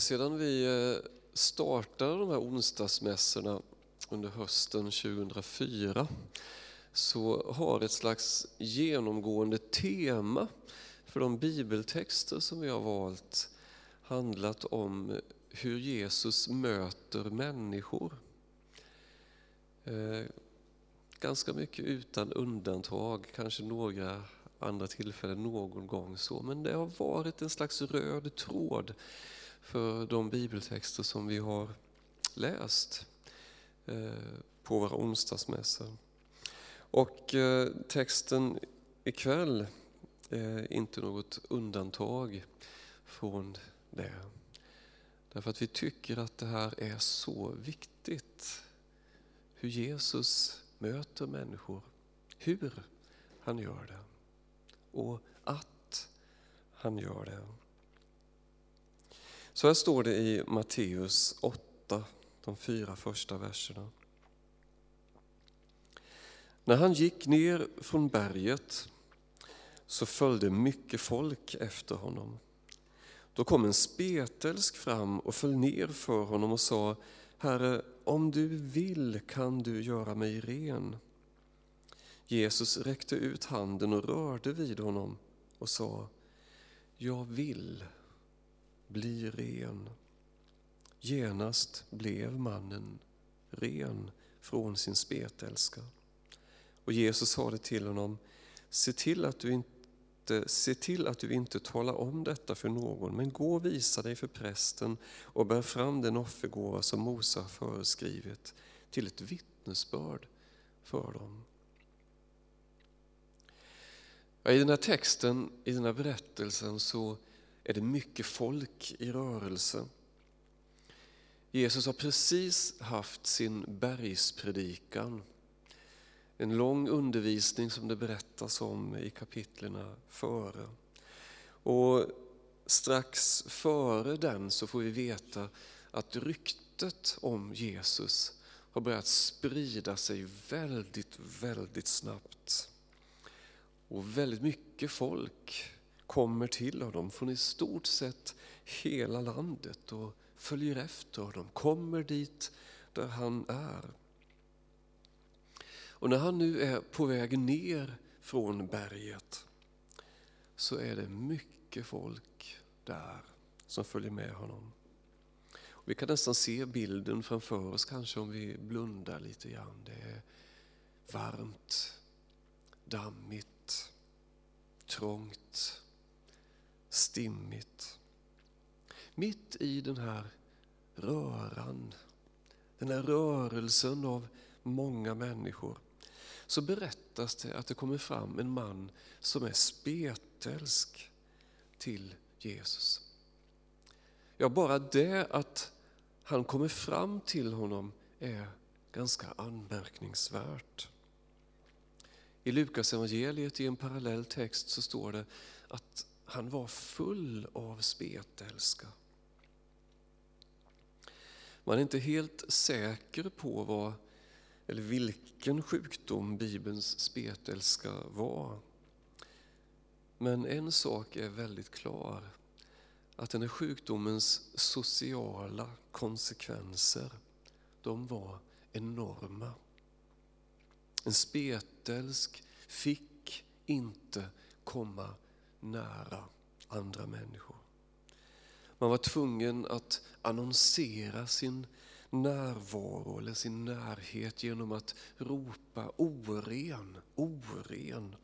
Sedan vi eh, startade de här onsdagsmässorna under hösten 2004 så har ett slags genomgående tema för de bibeltexter som vi har valt handlat om hur Jesus möter människor. Eh, ganska mycket utan undantag, kanske några andra tillfällen någon gång så, men det har varit en slags röd tråd för de bibeltexter som vi har läst eh, på våra onsdagsmässor. Och eh, texten ikväll är inte något undantag från det. Därför att vi tycker att det här är så viktigt. Hur Jesus möter människor, hur han gör det och att han gör det. Så här står det i Matteus 8, de fyra första verserna. När han gick ner från berget så följde mycket folk efter honom. Då kom en spetälsk fram och föll ner för honom och sa, Herre, om du vill kan du göra mig ren. Jesus räckte ut handen och rörde vid honom och sa, jag vill bli ren. Genast blev mannen ren från sin spetälska. Och Jesus sade till honom, se till att du inte se till att du inte talar om detta för någon, men gå och visa dig för prästen och bär fram den offergåva som Mose har föreskrivit till ett vittnesbörd för dem. I den här texten, i den här berättelsen så är det mycket folk i rörelse. Jesus har precis haft sin bergspredikan. En lång undervisning som det berättas om i kapitlerna före. Och strax före den så får vi veta att ryktet om Jesus har börjat sprida sig väldigt, väldigt snabbt. Och väldigt mycket folk kommer till honom från i stort sett hela landet och följer efter honom, kommer dit där han är. Och när han nu är på väg ner från berget så är det mycket folk där som följer med honom. Och vi kan nästan se bilden framför oss kanske om vi blundar lite grann. Det är varmt, dammigt, trångt, stimmigt. Mitt i den här röran, den här rörelsen av många människor, så berättas det att det kommer fram en man som är spetälsk till Jesus. Ja, bara det att han kommer fram till honom är ganska anmärkningsvärt. I Lukas evangeliet i en parallell text så står det att han var full av spetälska. Man är inte helt säker på vad, eller vilken sjukdom Bibelns spetälska var. Men en sak är väldigt klar, att den här sjukdomens sociala konsekvenser, de var enorma. En spetälsk fick inte komma nära andra människor. Man var tvungen att annonsera sin närvaro eller sin närhet genom att ropa oren, oren.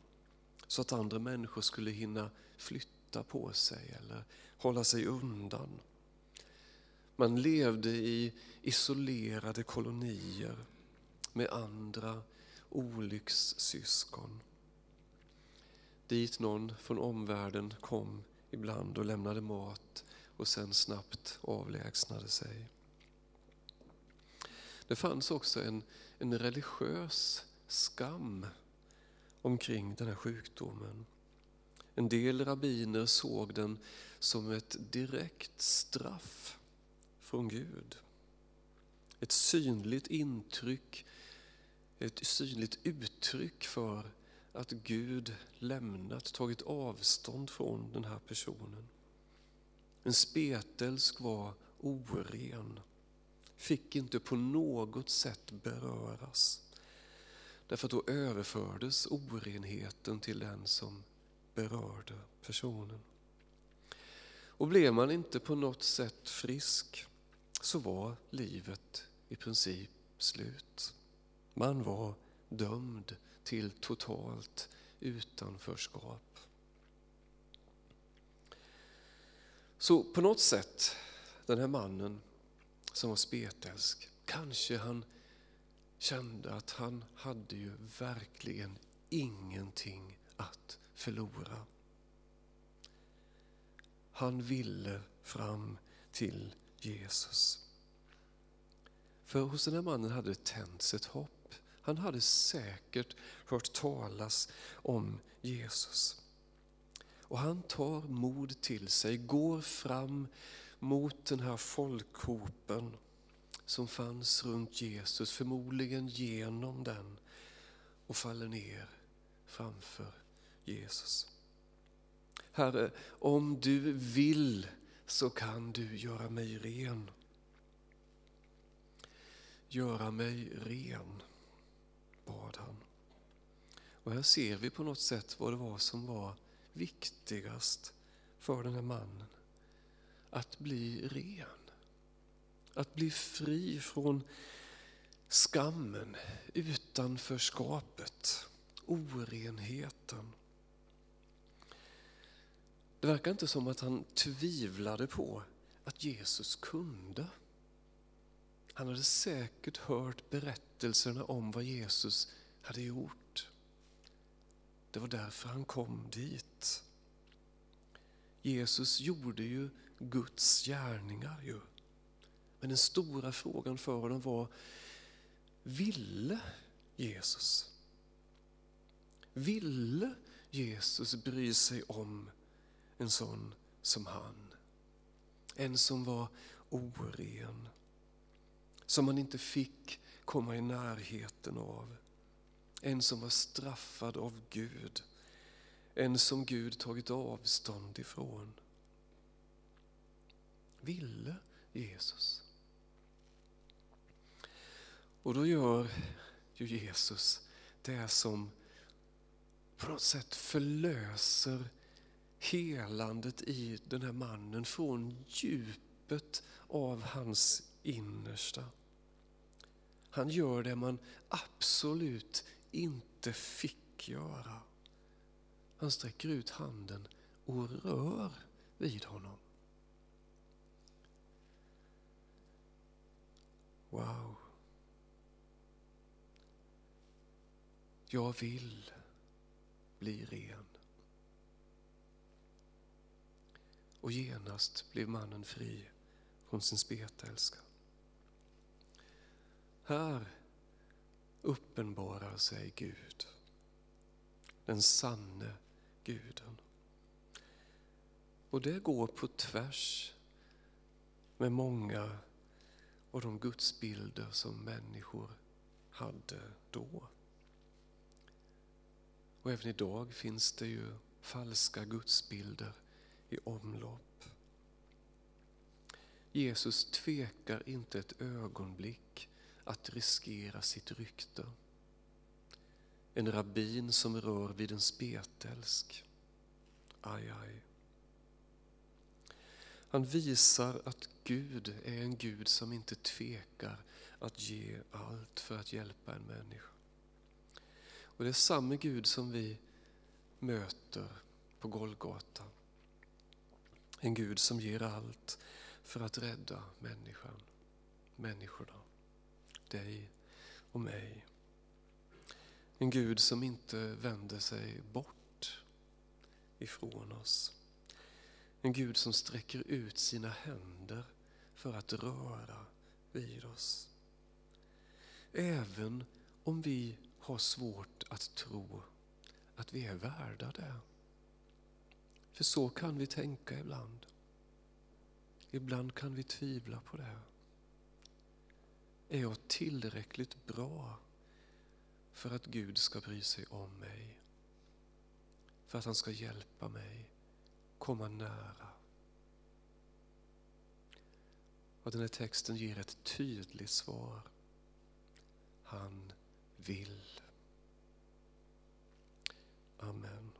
Så att andra människor skulle hinna flytta på sig eller hålla sig undan. Man levde i isolerade kolonier med andra olyckssyskon dit någon från omvärlden kom ibland och lämnade mat och sen snabbt avlägsnade sig. Det fanns också en, en religiös skam omkring den här sjukdomen. En del rabbiner såg den som ett direkt straff från Gud. Ett synligt intryck, ett synligt uttryck för att Gud lämnat, tagit avstånd från den här personen. En spetälsk var oren, fick inte på något sätt beröras. Därför att då överfördes orenheten till den som berörde personen. Och blev man inte på något sätt frisk så var livet i princip slut. Man var dömd till totalt utanförskap. Så på något sätt, den här mannen som var spetälsk, kanske han kände att han hade ju verkligen ingenting att förlora. Han ville fram till Jesus. För hos den här mannen hade det tänts ett hopp. Han hade säkert hört talas om Jesus. Och han tar mod till sig, går fram mot den här folkhopen som fanns runt Jesus, förmodligen genom den och faller ner framför Jesus. Herre, om du vill så kan du göra mig ren. Göra mig ren, bad han. Och här ser vi på något sätt vad det var som var viktigast för den här mannen. Att bli ren. Att bli fri från skammen, utanförskapet, orenheten. Det verkar inte som att han tvivlade på att Jesus kunde. Han hade säkert hört berättelserna om vad Jesus hade gjort. Det var därför han kom dit. Jesus gjorde ju Guds gärningar ju. Men den stora frågan för honom var, ville Jesus? Ville Jesus bry sig om en sån som han? En som var oren, som man inte fick komma i närheten av. En som var straffad av Gud, en som Gud tagit avstånd ifrån. Ville Jesus? Och då gör ju Jesus det som på något sätt förlöser helandet i den här mannen från djupet av hans innersta. Han gör det man absolut inte fick göra. Han sträcker ut handen och rör vid honom. Wow. Jag vill bli ren. Och genast blev mannen fri från sin spetälska. Här uppenbarar sig Gud, den sanne guden. Och det går på tvärs med många av de gudsbilder som människor hade då. Och även idag finns det ju falska gudsbilder i omlopp. Jesus tvekar inte ett ögonblick att riskera sitt rykte. En rabbin som rör vid en spetälsk. Aj, aj. Han visar att Gud är en Gud som inte tvekar att ge allt för att hjälpa en människa. Och det är samma Gud som vi möter på Golgata. En Gud som ger allt för att rädda människan, människorna, dig och mig. En Gud som inte vänder sig bort ifrån oss. En Gud som sträcker ut sina händer för att röra vid oss. Även om vi har svårt att tro att vi är värda det. För så kan vi tänka ibland. Ibland kan vi tvivla på det. Är jag tillräckligt bra för att Gud ska bry sig om mig? För att han ska hjälpa mig komma nära? Och den här texten ger ett tydligt svar. Han vill. Amen.